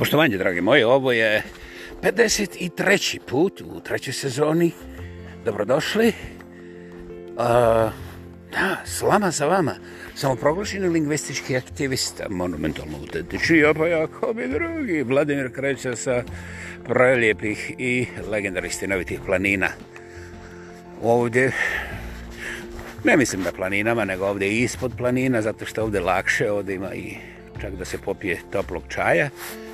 Poštovanje, dragi moji, ovo je 53. put u trećoj sezoni. Dobrodošli. Uh, da, slama za vama. Samoproglašeni lingvistički aktivista, monumentalno utetiči, ja pa ja kao bi drugi, Vladimir Kreća sa prelijepih i legendarih stinovitih planina. Ovdje, ne mislim da planinama, nego ovdje ispod planina, zato što ovdje lakše, ovdje ima i čak da se popije toplog čaja. Uh,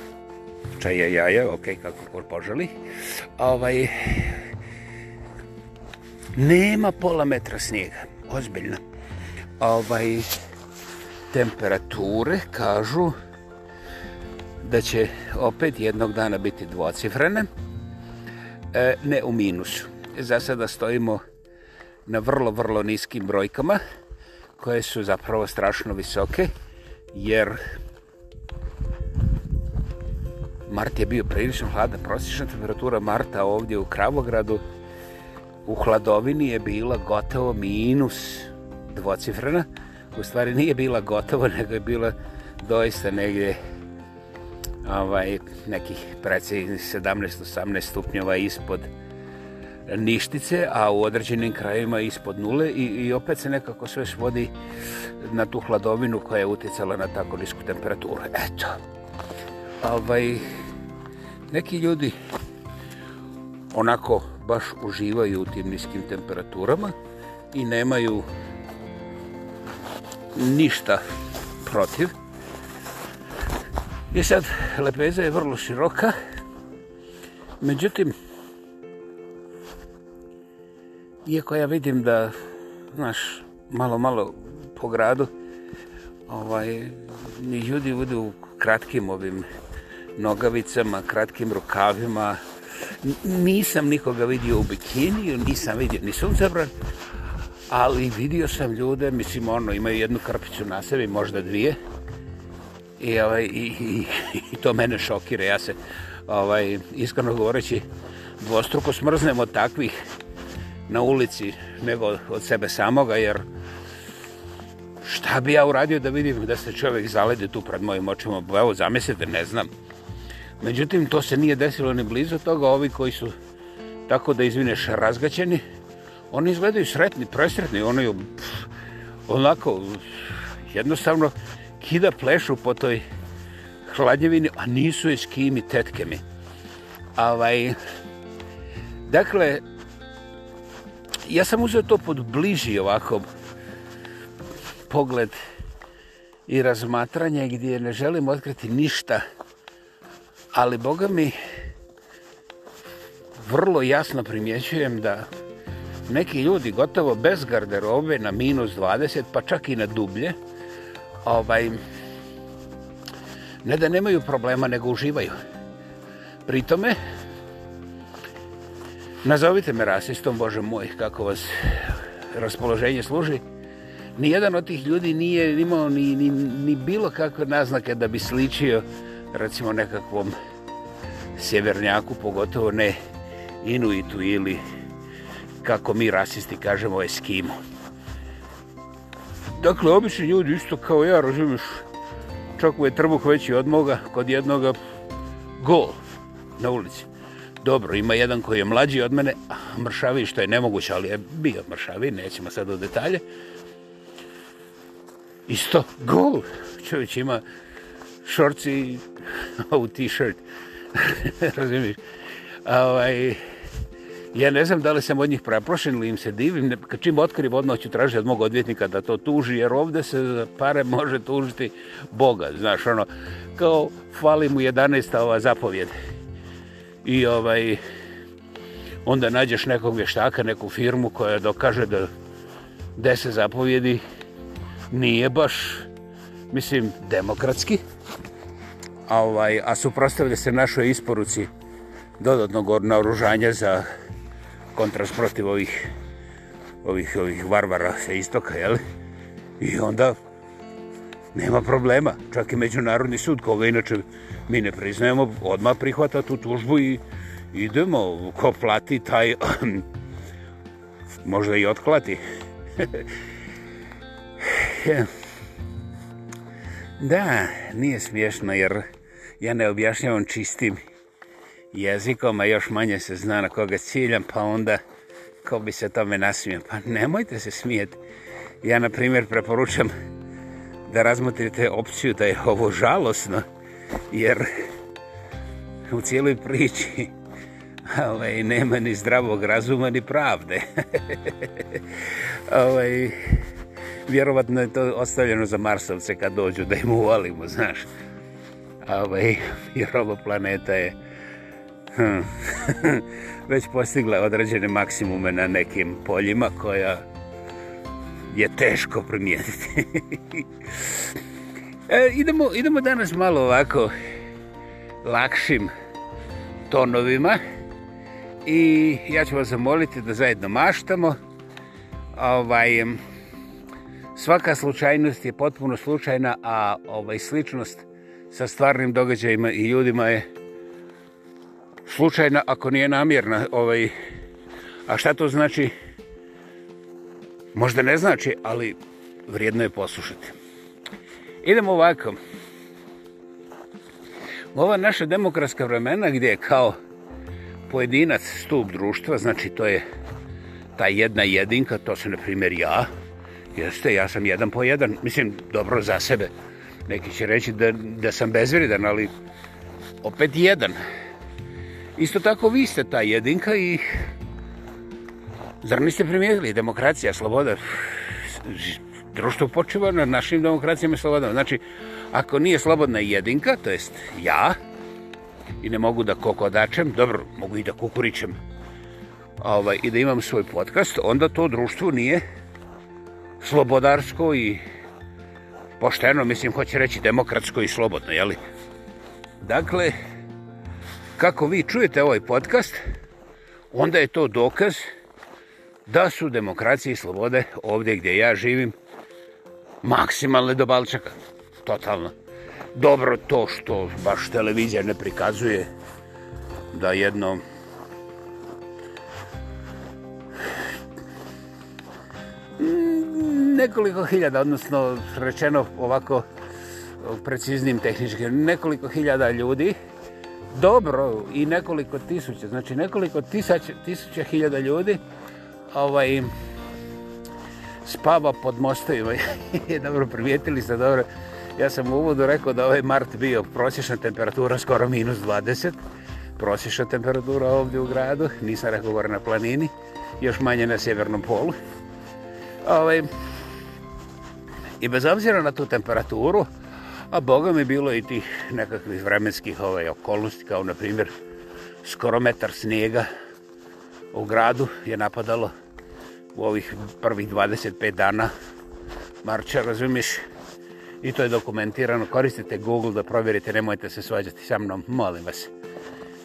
čaje, jaje, ok, kako kor poželi. Ovaj, nema pola metra snijega, ozbiljno. Ovaj, temperature kažu da će opet jednog dana biti dvocifrene, e, ne u minusu. Za sada stojimo na vrlo, vrlo niskim brojkama, koje su zapravo strašno visoke, jer Mart je bio prilično hladan, prosječna temperatura Marta ovdje u Kravogradu u hladovini je bila gotovo minus dvocifrena. U stvari nije bila gotovo, nego je bila doista negdje ovaj, nekih predsjednih 17-18 stupnjeva ispod ništice, a u određenim krajima ispod nule i, i opet se nekako sve svodi na tu hladovinu koja je utjecala na tako nisku temperaturu. Eto, ovaj, neki ljudi onako baš uživaju u tim niskim temperaturama i nemaju ništa protiv. I sad, lepeza je vrlo široka, međutim, iako ja vidim da, znaš, malo, malo po gradu, ovaj, ljudi budu kratkim ovim ovaj, nogavicama, kratkim rukavima. Nisam nikoga vidio u bikiniju, nisam vidio ni suncebran, ali vidio sam ljude, mislim, ono, imaju jednu krpicu na sebi, možda dvije. I, ovaj, i, i, i to mene šokira. Ja se, ovaj, iskreno govoreći, dvostruko smrznem od takvih na ulici nego od sebe samoga, jer šta bi ja uradio da vidim da se čovjek zaledi tu pred mojim očima? Evo, zamislite, ne znam. Međutim, to se nije desilo ni blizu toga. Ovi koji su, tako da izvineš, razgaćeni, oni izgledaju sretni, presretni. Oni pff, onako, jednostavno, kida plešu po toj hladnjevini, a nisu iz kimi, tetke mi. Ovaj, dakle, ja sam uzeo to pod bliži ovako pogled i razmatranje gdje ne želim otkriti ništa ali Boga mi vrlo jasno primjećujem da neki ljudi gotovo bez garderobe na minus 20, pa čak i na dublje, ovaj, ne da nemaju problema, nego uživaju. Pri tome, nazovite me rasistom, Bože moj, kako vas raspoloženje služi, Nijedan od tih ljudi nije imao ni, ni, ni bilo kakve naznake da bi sličio recimo nekakvom sjevernjaku, pogotovo ne Inuitu ili kako mi rasisti kažemo Eskimo. Dakle, obični ljudi isto kao ja, razumiješ, čak mu je trbuh veći od moga, kod jednoga gol na ulici. Dobro, ima jedan koji je mlađi od mene, mršavi što je nemoguće, ali je bio mršavi, nećemo sad u detalje. Isto, gol! Čovječ ima šorci i ovu t-shirt. Razumiješ? Ovaj, ja ne znam da li sam od njih preprošen ili im se divim. Čim otkrivo odmah ću tražiti od mog odvjetnika da to tuži, jer ovdje se za pare može tužiti Boga. Znaš, ono, kao fali mu 11. ova zapovjed. I ovaj, onda nađeš nekog vještaka, neku firmu koja dokaže da deset zapovjedi nije baš, mislim, demokratski a, ovaj, a suprostavlja se našoj isporuci dodatnog naoružanja za kontrast protiv ovih, ovih, ovih varvara sa istoka, jel? I onda nema problema. Čak i Međunarodni sud, koga inače mi ne priznajemo, odmah prihvata tu tužbu i idemo, ko plati taj, možda i otklati. Ehm. da, nije smiješno jer ja ne objašnjavam čistim jezikom, a još manje se zna na koga ciljam, pa onda ko bi se tome nasmijao. Pa nemojte se smijeti. Ja, na primjer, preporučam da razmotrite opciju da je ovo žalosno, jer u cijeloj priči ovaj, nema ni zdravog razuma, ni pravde. ovaj, vjerovatno je to ostavljeno za Marsovce kad dođu da im uvalimo, znaš ovaj, jer ova planeta je hm, već postigla određene maksimume na nekim poljima koja je teško primijeniti. e, idemo, idemo danas malo ovako lakšim tonovima i ja ću vas zamoliti da zajedno maštamo. Ovaj, svaka slučajnost je potpuno slučajna, a ovaj sličnost sa stvarnim događajima i ljudima je slučajna ako nije namjerna ovaj a šta to znači možda ne znači ali vrijedno je poslušati idemo ovako u ova naša demokratska vremena gdje je kao pojedinac stup društva znači to je ta jedna jedinka to se na primjer ja jeste ja sam jedan po jedan mislim dobro za sebe neki će reći da, da sam bezvredan, ali opet jedan. Isto tako vi ste ta jedinka i zar niste primijetili demokracija, sloboda, društvo počeva na našim demokracijama i slobodama. Znači, ako nije slobodna jedinka, to jest ja, i ne mogu da kokodačem, dobro, mogu i da kukurićem, ovaj, i da imam svoj podcast, onda to društvo nije slobodarsko i pošteno, mislim, hoće reći demokratsko i slobodno, jeli? Dakle, kako vi čujete ovaj podcast, onda je to dokaz da su demokracije i slobode ovdje gdje ja živim maksimalne do balčaka. Totalno. Dobro to što baš televizija ne prikazuje da jedno nekoliko hiljada, odnosno rečeno ovako preciznim tehnički, nekoliko hiljada ljudi, dobro i nekoliko tisuća, znači nekoliko tisuća, tisuća hiljada ljudi ovaj, spava pod mostovima. dobro, primijetili ste, dobro. Ja sam u uvodu rekao da ovaj mart bio prosječna temperatura skoro minus 20, prosječna temperatura ovdje u gradu, nisam rekao gore na planini, još manje na sjevernom polu. Ovaj, I bez obzira na tu temperaturu, a boga mi bilo i tih nekakvih vremenskih ovaj, okolnosti, kao na primjer skoro metar snijega u gradu je napadalo u ovih prvih 25 dana marča, razumiješ? I to je dokumentirano. Koristite Google da provjerite, nemojte se svađati sa mnom, molim vas.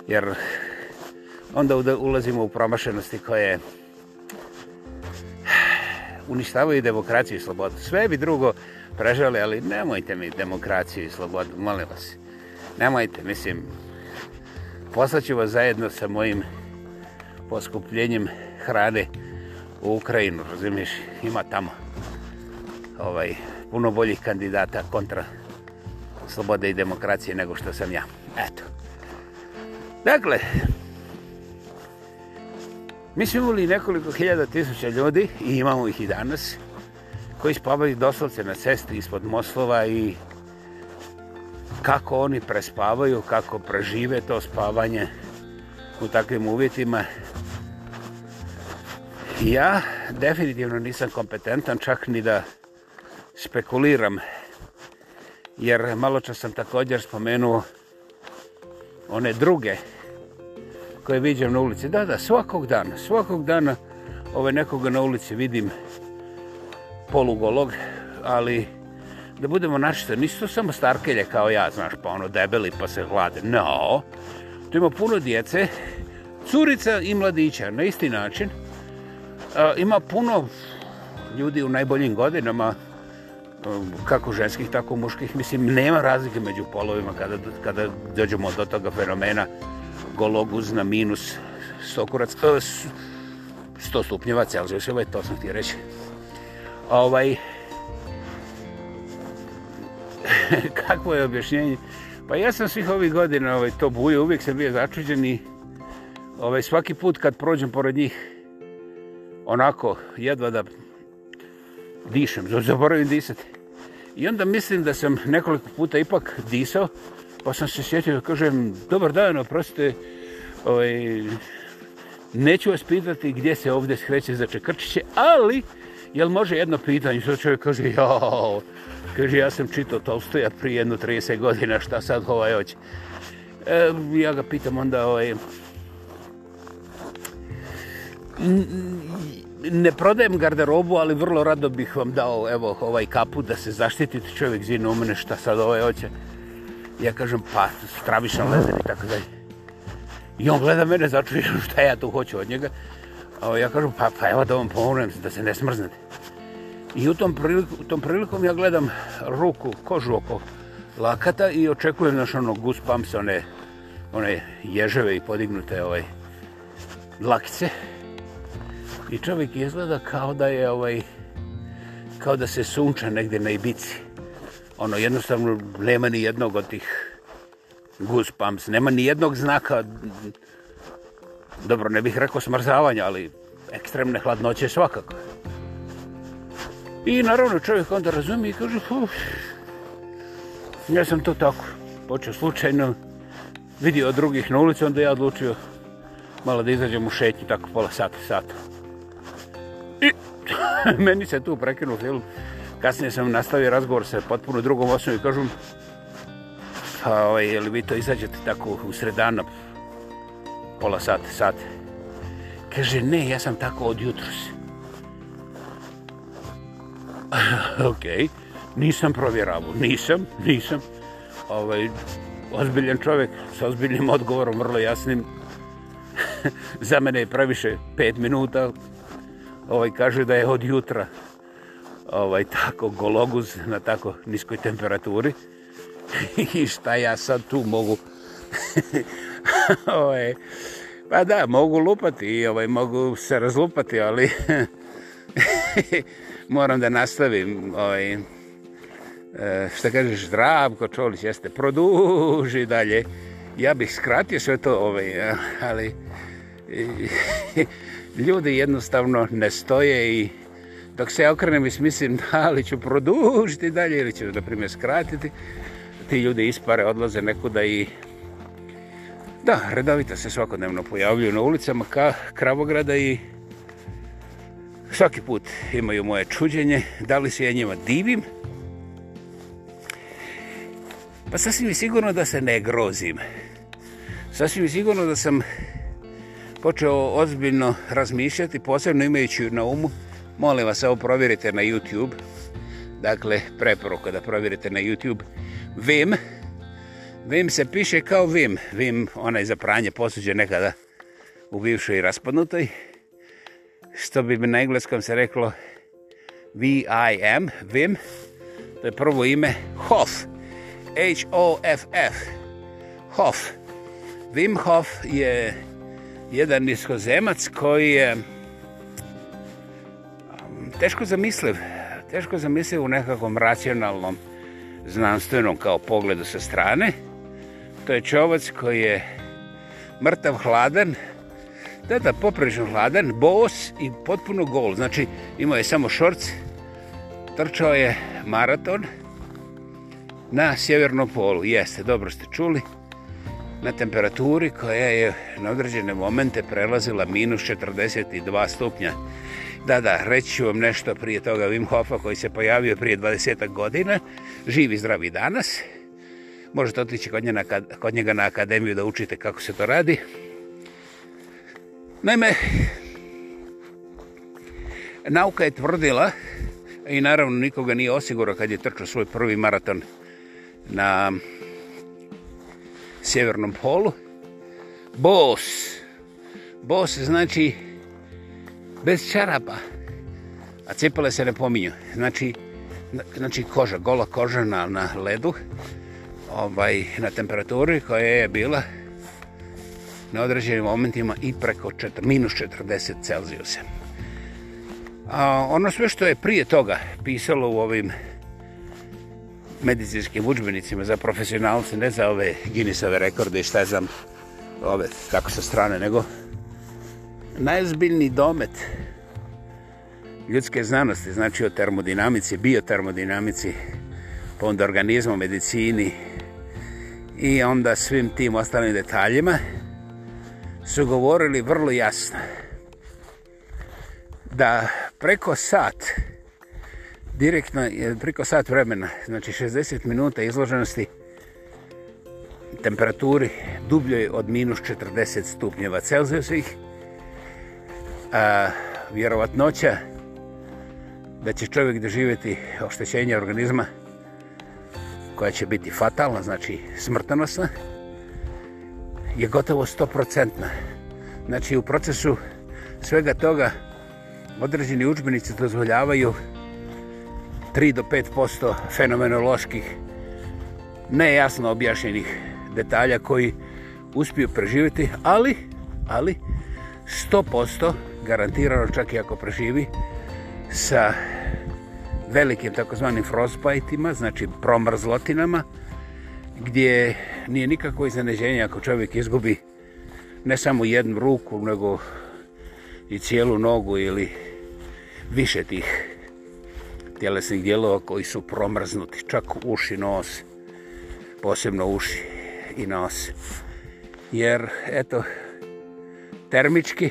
Jer onda ulazimo u promašenosti koje je uništavaju demokraciju i slobodu. Sve bi drugo prežali, ali nemojte mi demokraciju i slobodu, molim vas. Nemojte, mislim, poslaću vas zajedno sa mojim poskupljenjem hrane u Ukrajinu, razumiješ, ima tamo ovaj, puno boljih kandidata kontra slobode i demokracije nego što sam ja. Eto. Dakle, Mi smo imali nekoliko hiljada tisuća ljudi i imamo ih i danas koji spavaju doslovce na cesti ispod Moslova i kako oni prespavaju, kako prežive to spavanje u takvim uvjetima. Ja definitivno nisam kompetentan čak ni da spekuliram jer malo čas sam također spomenuo one druge koje vidim na ulici. Da, da, svakog dana, svakog dana ove nekoga na ulici vidim polugolog, ali da budemo našte, nisu to samo starkelje kao ja, znaš, pa ono debeli pa se hlade. No, tu ima puno djece, curica i mladića, na isti način. E, ima puno ljudi u najboljim godinama, um, kako ženskih, tako muških. Mislim, nema razlike među polovima kada, kada dođemo do toga fenomena gologuzna minus 100, kurac, 100 stupnjeva Celzijusa, ovaj, to sam ti reći. Ovaj, kakvo je objašnjenje? Pa ja sam svih ovih godina ovaj, to buje, uvijek sam bio začuđen i ovaj, svaki put kad prođem pored njih, onako, jedva da dišem, zaboravim disati. I onda mislim da sam nekoliko puta ipak disao, pa sam se sjetio, kažem, dobar dan, oprostite, ovaj, neću vas pitati gdje se ovdje skreće za Čekrčiće, ali, jel može jedno pitanje, što čovjek kaže, jo, kaže, ja sam čitao Tolstoja prije jednu 30 godina, šta sad ovaj hoće? E, ja ga pitam onda, ovaj, ne prodajem garderobu, ali vrlo rado bih vam dao evo, ovaj kaput da se zaštitite čovjek zinu u mene šta sad ovaj hoće ja kažem, pa, stravišan lezer i tako dalje. I on gleda mene, začuje šta ja tu hoću od njega. A ja kažem, pa, pa evo da vam pomognem, da se ne smrznete. I u tom, priliku, u tom prilikom ja gledam ruku, kožu oko lakata i očekujem, znaš, ono, guspam se one, one ježeve i podignute ovaj, lakice. I čovjek izgleda kao da je ovaj, kao da se sunča negdje na ibici ono jednostavno nema ni jednog od tih goosebumps, nema ni jednog znaka dobro ne bih rekao smrzavanja, ali ekstremne hladnoće svakako. I naravno čovjek onda razumije i kaže, uff, ja sam to tako počeo slučajno, vidio od drugih na ulici, onda ja odlučio malo da izađem u šetnju, tako pola sata, sata. I meni se tu prekinuo film, Kasnije sam nastavio razgovor sa potpuno drugom osnovom i kažem pa ovaj, je li vi to izađete tako u sredanom pola sata, sat. Kaže, ne, ja sam tako od jutru se. ok, nisam provjeravao, nisam, nisam. Ovaj, ozbiljan čovjek s ozbiljnim odgovorom, vrlo jasnim. Za mene je previše pet minuta. Ovaj, kaže da je od jutra ovaj, tako gologuz na tako niskoj temperaturi. I šta ja sad tu mogu... ovaj, pa da, mogu lupati i ovaj, mogu se razlupati, ali moram da nastavim. Ovaj, eh, šta kažeš, zdravko Čolić, jeste produži dalje. Ja bih skratio sve to, ovaj, eh, ali eh, ljudi jednostavno ne stoje i dok se ja okrenem i smislim da li ću produžiti dalje ili ću, na primjer, skratiti, ti ljudi ispare, odlaze nekuda i... Da, redavita se svakodnevno pojavljuju na ulicama ka Kravograda i svaki put imaju moje čuđenje. Da li se ja njima divim? Pa sasvim je sigurno da se ne grozim. Sasvim je sigurno da sam počeo ozbiljno razmišljati, posebno imajući na umu molim vas, evo provjerite na YouTube, dakle, preporuka da provjerite na YouTube, Vim, Vim se piše kao Vim, Vim, onaj za pranje posuđe nekada u bivšoj raspadnutoj, što bi na engleskom se reklo V-I-M, Vim, to je prvo ime Hof, H-O-F-F, Hof. Wim Hof je jedan niskozemac koji je uh, teško zamisliv. Teško zamisliv u nekakvom racionalnom, znanstvenom kao pogledu sa strane. To je čovac koji je mrtav hladan, da da poprično hladan, bos i potpuno gol. Znači imao je samo šorc, trčao je maraton na sjevernom polu. Jeste, dobro ste čuli na temperaturi koja je na određene momente prelazila minus 42 stupnja Da, da, reći vam nešto prije toga Wim Hofa koji se pojavio prije 20 godina. Živi zdravi danas. Možete otići kod, njena, kod njega na akademiju da učite kako se to radi. Naime, nauka je tvrdila i naravno nikoga nije osigurao kad je trčao svoj prvi maraton na sjevernom polu. Bos. Bos znači bez čarapa. A cipele se ne pominju. Znači, znači koža, gola koža na, na ledu, ovaj, na temperaturi koja je bila na određenim momentima i preko četr, minus 40 Celsijuse. A ono sve što je prije toga pisalo u ovim medicinskim učbenicima za profesionalce, ne za ove Guinnessove rekorde i šta znam, ove, kako sa strane, nego najozbiljni domet ljudske znanosti, znači o termodinamici, biotermodinamici, pa onda organizmu, medicini i onda svim tim ostalim detaljima, su govorili vrlo jasno da preko sat direktno, preko sat vremena, znači 60 minuta izloženosti temperaturi dubljoj od minus 40 stupnjeva Celsijusih, a, vjerovatnoća da će čovjek doživjeti oštećenje organizma koja će biti fatalna, znači smrtonosna, je gotovo 100%. Znači u procesu svega toga određeni učbenici dozvoljavaju 3 do 5% fenomenoloških nejasno objašnjenih detalja koji uspiju preživjeti, ali, ali 100% garantirano čak i ako preživi sa velikim takozvanim frostbite-ima, znači promrzlotinama, gdje nije nikako iznenađenje ako čovjek izgubi ne samo jednu ruku, nego i cijelu nogu ili više tih tjelesnih dijelova koji su promrznuti, čak uši, nos, posebno uši i nos. Jer, eto, termički,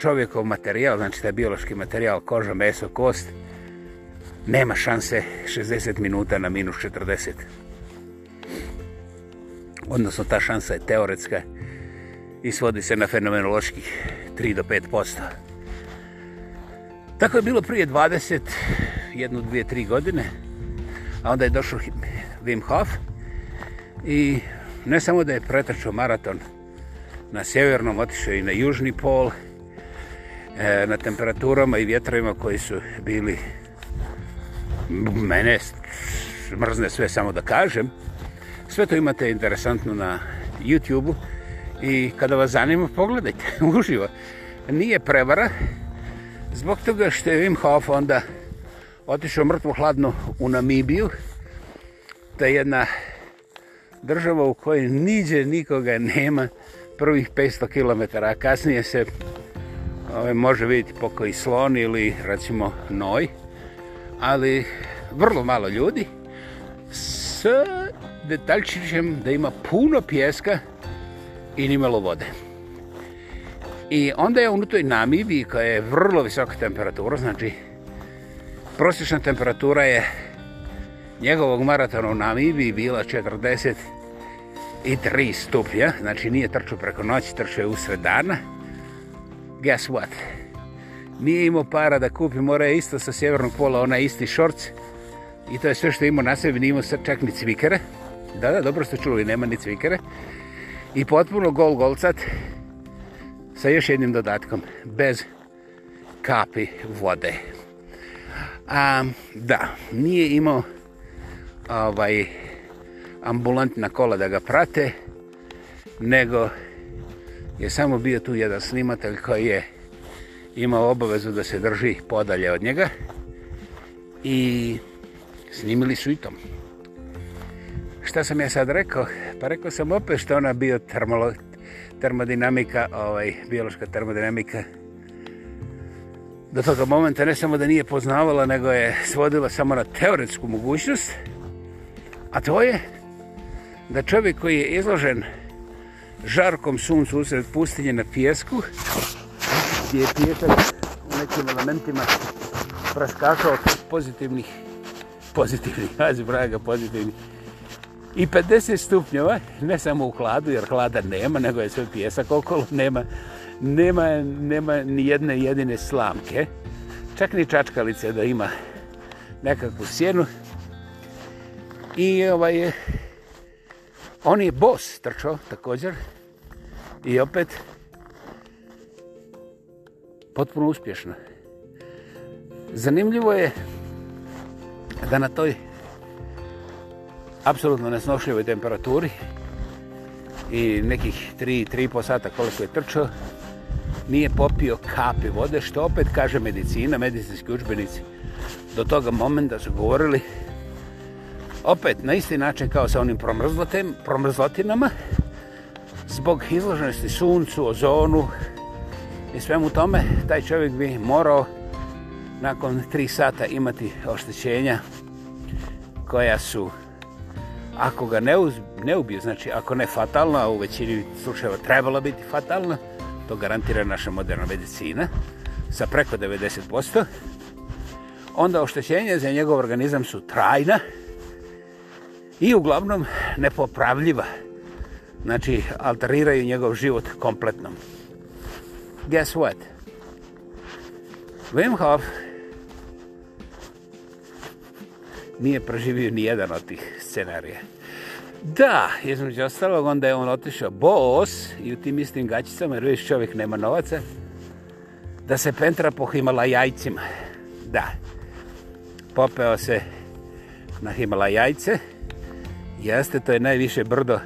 čovjekov materijal, znači taj biološki materijal, koža, meso, kost, nema šanse 60 minuta na minus 40. Odnosno, ta šansa je teoretska i svodi se na fenomenoloških 3 do 5%. Tako je bilo prije 20, jednu, dvije, tri godine, a onda je došao Wim Hof i ne samo da je pretračao maraton na sjevernom, otišao i na južni pol, E, na temperaturama i vjetrovima koji su bili mene mrzne sve samo da kažem sve to imate interesantno na YouTube-u i kada vas zanima pogledajte uživo nije prevara zbog toga što je Wim Hof onda otišao mrtvo hladno u Namibiju ta jedna država u kojoj niđe nikoga nema prvih 500 km a kasnije se ove, ovaj, može vidjeti pokoji slon ili recimo noj, ali vrlo malo ljudi s detaljčićem da ima puno pjeska i nimalo vode. I onda je u toj Namibiji koja je vrlo visoka temperatura, znači prosječna temperatura je njegovog maratona u Namibiji bila 40 i 3 stupnja, znači nije trčao preko noći, trčao je usred dana, guess what? Nije imao para da kupi, mora je isto sa sjevernog pola, ona isti šorc. I to je sve što imao na sebi, nije imao čak ni cvikere. Da, da, dobro ste čuli, nema ni cvikere. I potpuno gol golcat sa još jednim dodatkom, bez kapi vode. Um, da, nije imao ovaj, ambulantna kola da ga prate, nego je samo bio tu jedan snimatelj koji je imao obavezu da se drži podalje od njega i snimili su i tom. Šta sam ja sad rekao? Pa rekao sam opet što ona bio termolo, termodinamika, ovaj, biološka termodinamika, do toga momenta ne samo da nije poznavala, nego je svodila samo na teoretsku mogućnost, a to je da čovjek koji je izložen žarkom suncu usred pustinje na pjesku, gdje je pjesak u nekim elementima praskakao pozitivnih, pozitivnih, hazi braga, pozitivnih, i 50 stupnjeva, ne samo u hladu, jer hlada nema, nego je sve pjesak okolo, nema, nema, nema ni jedne jedine slamke, čak ni čačkalice da ima nekakvu sjenu. I ovaj je, On je bos trčao također i opet potpuno uspješno. Zanimljivo je da na toj apsolutno nesnošljivoj temperaturi i nekih 3-3,5 sata koliko je trčao nije popio kapi vode što opet kaže medicina, medicinski učbenici do toga momenta su govorili opet na isti način kao sa onim promrzlotem, promrzlotinama, zbog izloženosti suncu, ozonu i svemu tome, taj čovjek bi morao nakon tri sata imati oštećenja koja su, ako ga ne, uz, ne ubiju, znači ako ne fatalna, a u većini slučajeva trebala biti fatalna, to garantira naša moderna medicina, sa preko 90%, onda oštećenja za njegov organizam su trajna, i uglavnom nepopravljiva. Znači, alteriraju njegov život kompletno. Guess what? Wim Hof nije proživio ni jedan od tih scenarija. Da, između ostalog, onda je on otišao bos i u tim istim gaćicama, jer već čovjek nema novaca, da se pentra po Himalajajcima. Da, popeo se na Himalajajce, Jeste, to je najviše brdo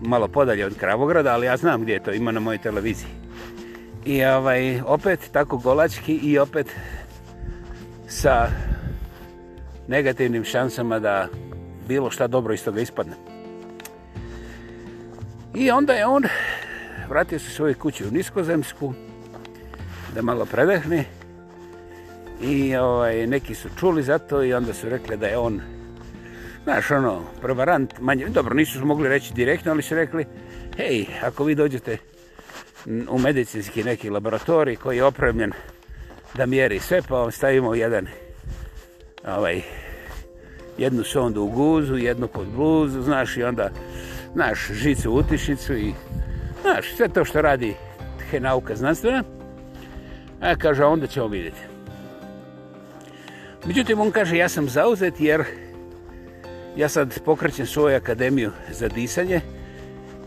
malo podalje od Kravograda, ali ja znam gdje je to, ima na mojoj televiziji. I ovaj, opet tako golački i opet sa negativnim šansama da bilo šta dobro iz toga ispadne. I onda je on vratio se svoju kuću u Niskozemsku da malo predehne i ovaj, neki su čuli za to i onda su rekli da je on Znaš, ono, prevarant, manje, dobro, nisu mogli reći direktno, ali su rekli, hej, ako vi dođete u medicinski neki laboratorij koji je opremljen da mjeri sve, pa vam stavimo jedan, ovaj, jednu sondu u guzu, jednu pod bluzu, znaš, i onda, znaš, žicu u utišnicu i, znaš, sve to što radi je nauka znanstvena, a kaže, onda ćemo vidjeti. Međutim, on kaže, ja sam zauzet jer ja sad pokrećem svoju akademiju za disanje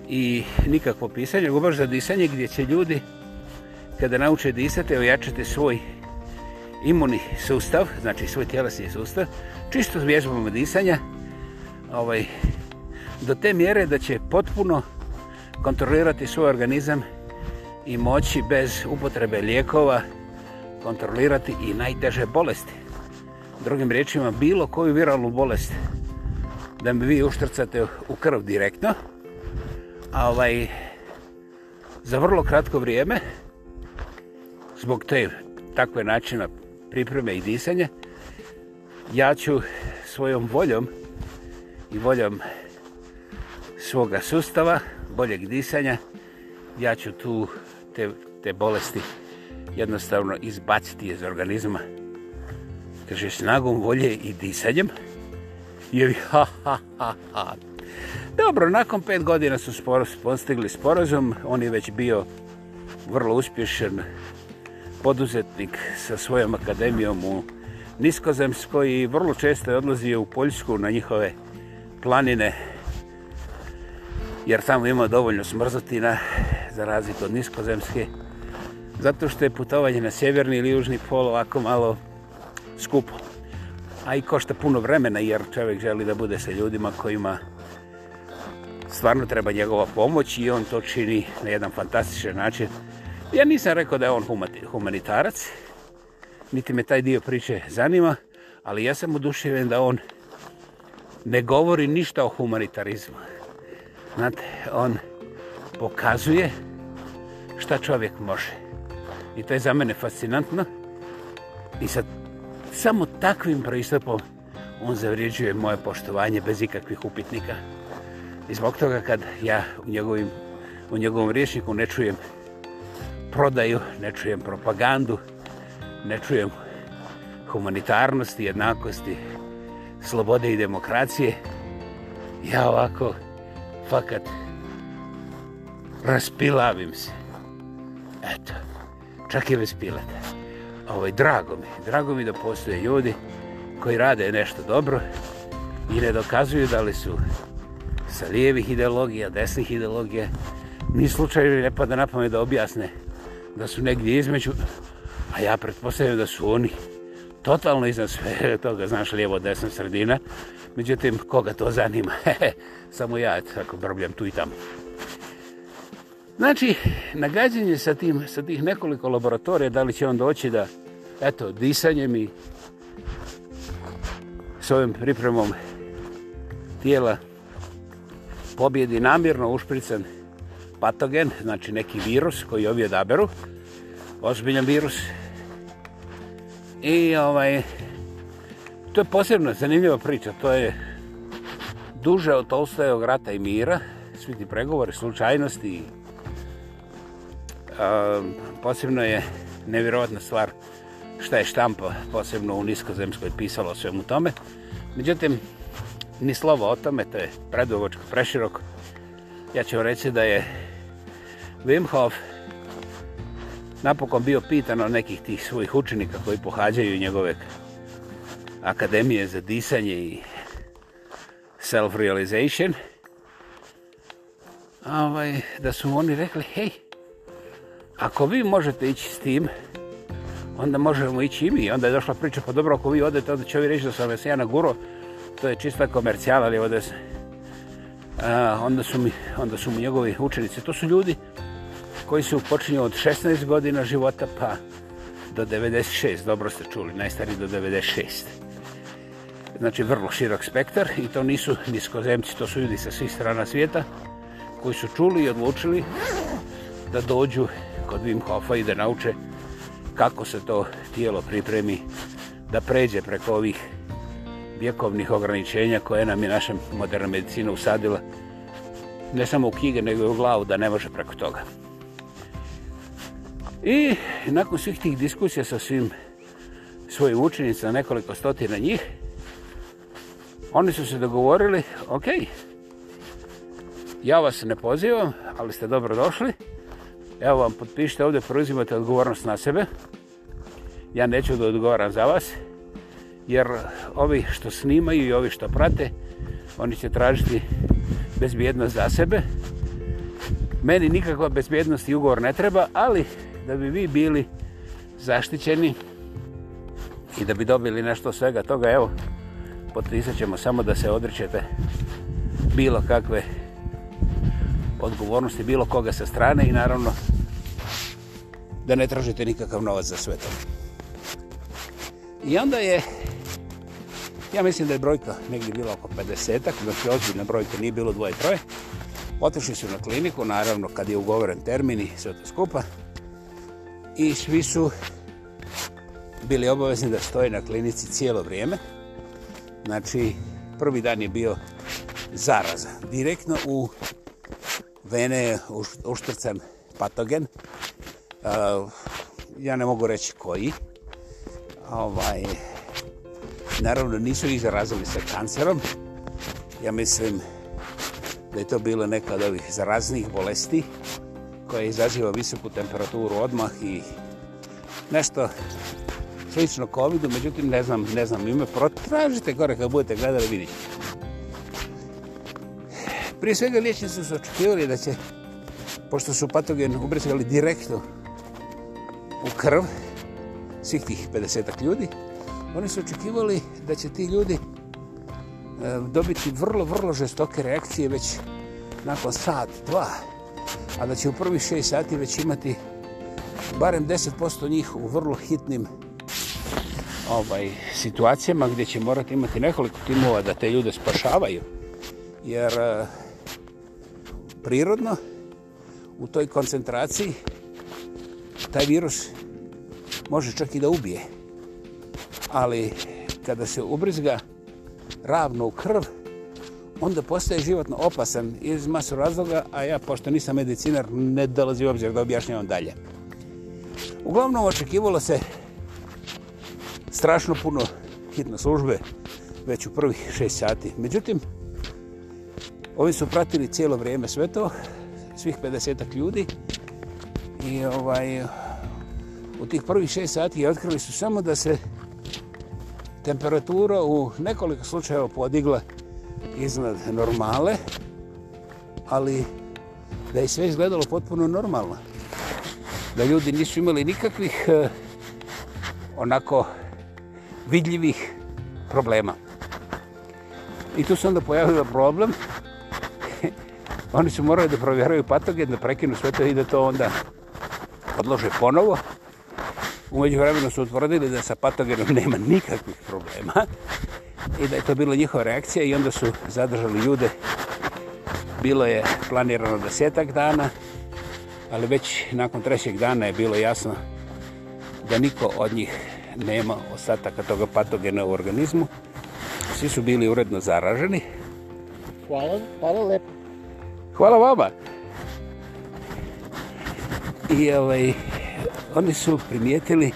i nikakvo pisanje, nego baš za disanje gdje će ljudi kada nauče disati, ojačati svoj imuni sustav, znači svoj tjelesni sustav, čisto s vježbama disanja, ovaj, do te mjere da će potpuno kontrolirati svoj organizam i moći bez upotrebe lijekova kontrolirati i najteže bolesti. Drugim riječima, bilo koju viralnu bolest, da mi vi uštrcate u krv direktno. A ovaj, za vrlo kratko vrijeme, zbog te takve načina pripreme i disanja, ja ću svojom voljom i voljom svoga sustava, boljeg disanja, ja ću tu te, te bolesti jednostavno izbaciti iz organizma. Kaže, snagom volje i disanjem, ili ha, ha, ha, ha. Dobro, nakon pet godina su postigli sporazum, on je već bio vrlo uspješen poduzetnik sa svojom akademijom u Niskozemskoj i vrlo često je odlazio u Poljsku na njihove planine, jer tamo ima dovoljno smrzotina za razliku od Niskozemske, zato što je putovanje na sjeverni ili južni pol ovako malo skupo a i košta puno vremena jer čovjek želi da bude sa ljudima kojima stvarno treba njegova pomoć i on to čini na jedan fantastičan način. Ja nisam rekao da je on humanitarac, niti me taj dio priče zanima, ali ja sam uduševen da on ne govori ništa o humanitarizmu. Znate, on pokazuje šta čovjek može. I to je za mene fascinantno. I sad samo takvim pristupom on zavrijeđuje moje poštovanje bez ikakvih upitnika. I zbog toga kad ja u, njegovim, u njegovom rječniku ne čujem prodaju, ne čujem propagandu, ne čujem humanitarnosti, jednakosti, slobode i demokracije, ja ovako fakat raspilavim se. Eto, čak i bez pileta ovaj, drago mi. Drago mi da postoje ljudi koji rade nešto dobro i ne dokazuju da li su sa lijevih ideologija, desnih ideologija. Ni slučaj ne pada na pamet da objasne da su negdje između, a ja pretpostavljam da su oni totalno iznad sve toga, znaš, lijevo, desna sredina. Međutim, koga to zanima? Samo ja, tako brbljam tu i tamo. Znači, nagađanje sa, tim, sa tih nekoliko laboratorija, da li će on doći da, eto, disanjem i s ovim pripremom tijela pobjedi namjerno ušpricen patogen, znači neki virus koji ovi odaberu, ozbiljan virus. I ovaj, to je posebno zanimljiva priča, to je duže od Tolstajog rata i mira, svi ti pregovori, slučajnosti. A, posebno je nevjerovatna stvar, šta je štampa posebno u niskozemskoj pisalo o svemu tome. Međutim, ni slovo o tome, to je predovočko, preširoko. Ja ću vam reći da je Wim Hof napokon bio pitan o nekih tih svojih učenika koji pohađaju njegove akademije za disanje i self-realization. Ovaj, da su oni rekli, hej, ako vi možete ići s tim, onda možemo ići i mi. Onda je došla priča, pa dobro, ako vi odete, onda će ovi reći da sam vas ja naguro. To je čista komercijala, ali ovdje se... Onda su, mi, onda su mu njegovi učenici, to su ljudi koji su počinju od 16 godina života, pa do 96, dobro ste čuli, najstariji do 96. Znači, vrlo širok spektar i to nisu niskozemci, to su ljudi sa svih strana svijeta koji su čuli i odlučili da dođu kod Wim Hofa i da nauče uh, kako se to tijelo pripremi da pređe preko ovih vjekovnih ograničenja koje nam je naša moderna medicina usadila ne samo u knjige nego i u glavu da ne može preko toga. I nakon svih tih diskusija sa svim svojim učenicama, nekoliko stotina njih, oni su se dogovorili, ok, ja vas ne pozivam, ali ste dobro došli, evo vam potpišite ovdje, preuzimate odgovornost na sebe. Ja neću da odgovaram za vas, jer ovi što snimaju i ovi što prate, oni će tražiti bezbjednost za sebe. Meni nikakva bezbjednost i ugovor ne treba, ali da bi vi bili zaštićeni i da bi dobili nešto svega toga, evo, potpisat ćemo samo da se odrećete bilo kakve odgovornosti bilo koga sa strane i naravno da ne tražite nikakav novac za sve to. I onda je, ja mislim da je brojka negdje bila oko 50-ak, znači ozbiljna brojka nije bilo dvoje troje. Otešli su na kliniku, naravno kad je ugovoren termin i sve to skupa. I svi su bili obavezni da stoje na klinici cijelo vrijeme. Znači, prvi dan je bio zaraza. Direktno u vene uštrcan patogen, Eh, ja ne mogu reći koji. Ovaj, naravno, nisu ih zarazili sa kancerom. Ja mislim da je to bilo neka od ovih zaraznih bolesti koja izaziva visoku temperaturu odmah i nešto slično covid -u. međutim, ne znam, ne znam ime, protražite gore kad budete gledali, vidite. Prije svega liječnici su očekivali da će, pošto su patogen ubrisali direktno u krv svih tih 50-ak ljudi, oni su očekivali da će ti ljudi e, dobiti vrlo, vrlo žestoke reakcije već nakon sat, dva, a da će u prvih šest sati već imati barem 10% njih u vrlo hitnim ovaj, situacijama gdje će morati imati nekoliko timova da te ljude spašavaju. Jer e, prirodno u toj koncentraciji taj virus može čak i da ubije. Ali kada se ubrizga ravno u krv, onda postaje životno opasan iz masu razloga, a ja, pošto nisam medicinar, ne dolazi u obzir da objašnjam dalje. Uglavnom, očekivalo se strašno puno hitne službe već u prvih šest sati. Međutim, ovi su pratili cijelo vrijeme sve to, svih 50 ljudi, I ovaj, u tih prvih šest sati otkrili su samo da se temperatura u nekoliko slučajeva podigla iznad normale, ali da je sve izgledalo potpuno normalno. Da ljudi nisu imali nikakvih e, onako vidljivih problema. I tu se onda pojavila problem. Oni su morali da provjeraju patogen, da prekinu sve to i da to onda podlože ponovo. Umeđu vremenu su utvrdili da sa patogenom nema nikakvih problema i da je to bila njihova reakcija i onda su zadržali ljude. Bilo je planirano desetak dana, ali već nakon trećeg dana je bilo jasno da niko od njih nema ostataka toga patogena u organizmu. Svi su bili uredno zaraženi. Hvala, hvala lepo. Hvala vama. I ovaj, oni su primijetili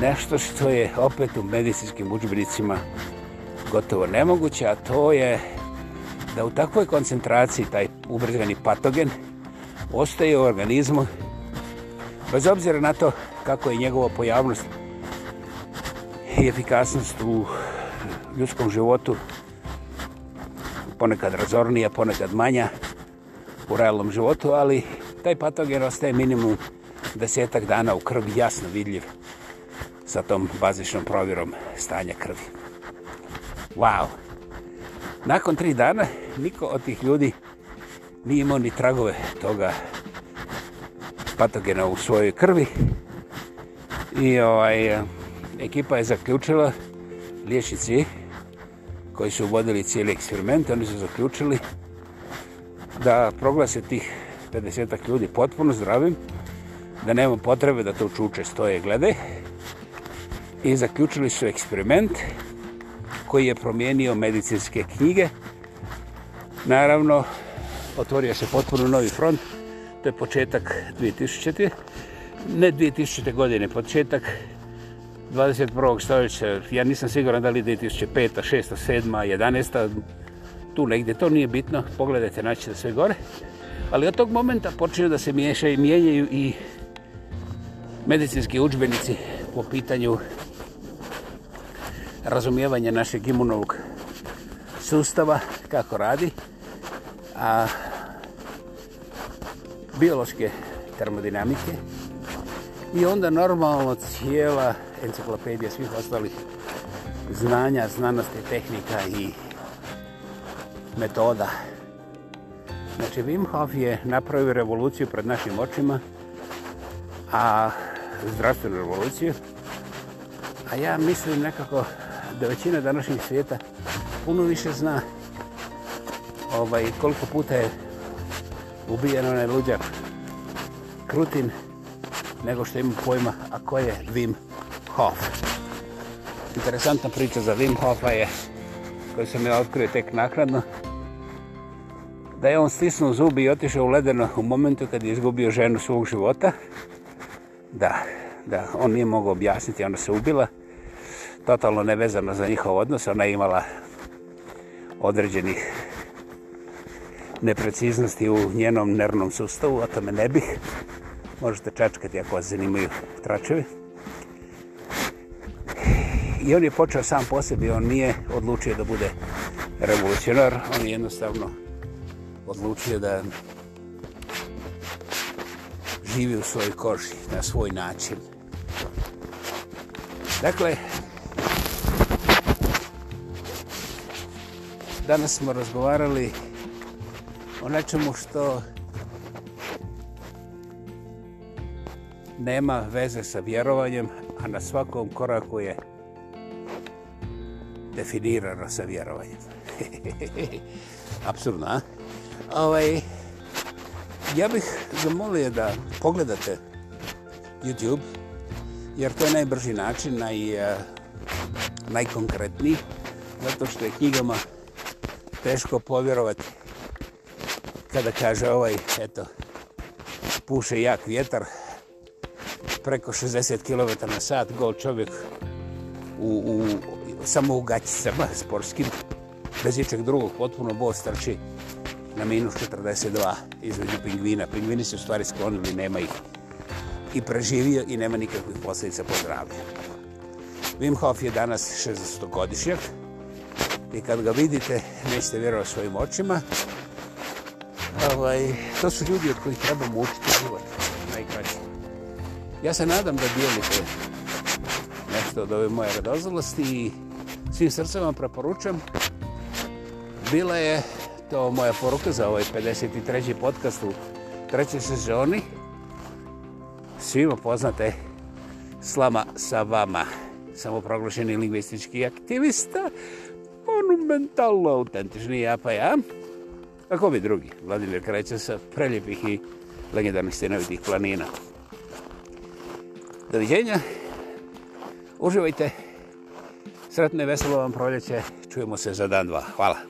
nešto što je opet u medicinskim učbenicima gotovo nemoguće, a to je da u takvoj koncentraciji taj ubrzani patogen ostaje u organizmu bez obzira na to kako je njegova pojavnost i efikasnost u ljudskom životu ponekad razornija, ponekad manja u realnom životu, ali taj patogen ostaje minimum desetak dana u krvi, jasno vidljiv sa tom bazičnom provjerom stanja krvi. Wow! Nakon tri dana niko od tih ljudi nije imao ni tragove toga patogena u svojoj krvi. I ovaj, ekipa je zaključila, liječnici koji su uvodili cijeli eksperiment, oni su zaključili da proglase tih 50-ak ljudi potpuno zdravim, da nema potrebe da to čuče stoje glede. I zaključili su eksperiment koji je promijenio medicinske knjige. Naravno, otvorio se potpuno novi front, to je početak 2000. Ne 2000. godine, početak 21. stoljeća, ja nisam siguran da li 2005., 6., 7., 11., tu negdje, to nije bitno, pogledajte, naći da sve gore. Ali od tog momenta počinju da se miješaju, mijenjaju i medicinski učbenici po pitanju razumijevanja našeg imunovog sustava, kako radi, a biološke termodinamike i onda normalno cijela enciklopedija svih ostalih znanja, znanosti, tehnika i metoda. Znači, Wim Hof je napravio revoluciju pred našim očima, a zdravstvenu revoluciju, a ja mislim nekako da većina današnjih svijeta puno više zna ovaj, koliko puta je ubijen onaj luđak Krutin nego što ima pojma, a ko je Wim Hof. Interesantna priča za Wim Hofa je koju sam ja otkrio tek nakladno da je on stisnuo zubi i otišao u ledeno u momentu kad je izgubio ženu svog života. Da, da, on nije mogao objasniti, ona se ubila. Totalno nevezano za njihov odnos, ona je imala određenih nepreciznosti u njenom nervnom sustavu, o tome ne bih. Možete čačkati ako vas zanimaju tračevi. I on je počeo sam po sebi, on nije odlučio da bude revolucionar, on je jednostavno odlučio da živi u svojoj koži na svoj način. Dakle, danas smo razgovarali o nečemu što nema veze sa vjerovanjem, a na svakom koraku je definirano sa vjerovanjem. Absurdno, a? ovaj, ja bih zamolio da pogledate YouTube, jer to je najbrži način, naj, eh, najkonkretniji, zato što je knjigama teško povjerovati kada kaže ovaj, eto, puše jak vjetar, preko 60 km na sat, gol čovjek u, u, samo u gaćicama sportskim, bez ičeg drugog, potpuno bol strči na minus 42 između pingvina. Pingvini se u stvari sklonili, nema ih i preživio i nema nikakvih posljedica po zdravlju. Wim Hof je danas 60-godišnjak i kad ga vidite nećete vjerovati svojim očima. Ovaj, to su ljudi od kojih trebamo učiti život. Najkraći. Ja se nadam da dijelite nešto od ove moje radozalosti i svim srcem vam preporučam. Bila je to moja poruka za ovaj 53. podcast u trećoj sezoni. Svima poznate slama sa vama, samoproglašeni lingvistički aktivista, monumentalno autentični ja pa ja. Ako bi drugi, Vladimir Kreća sa preljepih i legendarnih stenovitih planina. Doviđenja, uživajte, sretne i veselo vam proljeće, čujemo se za dan dva. Hvala.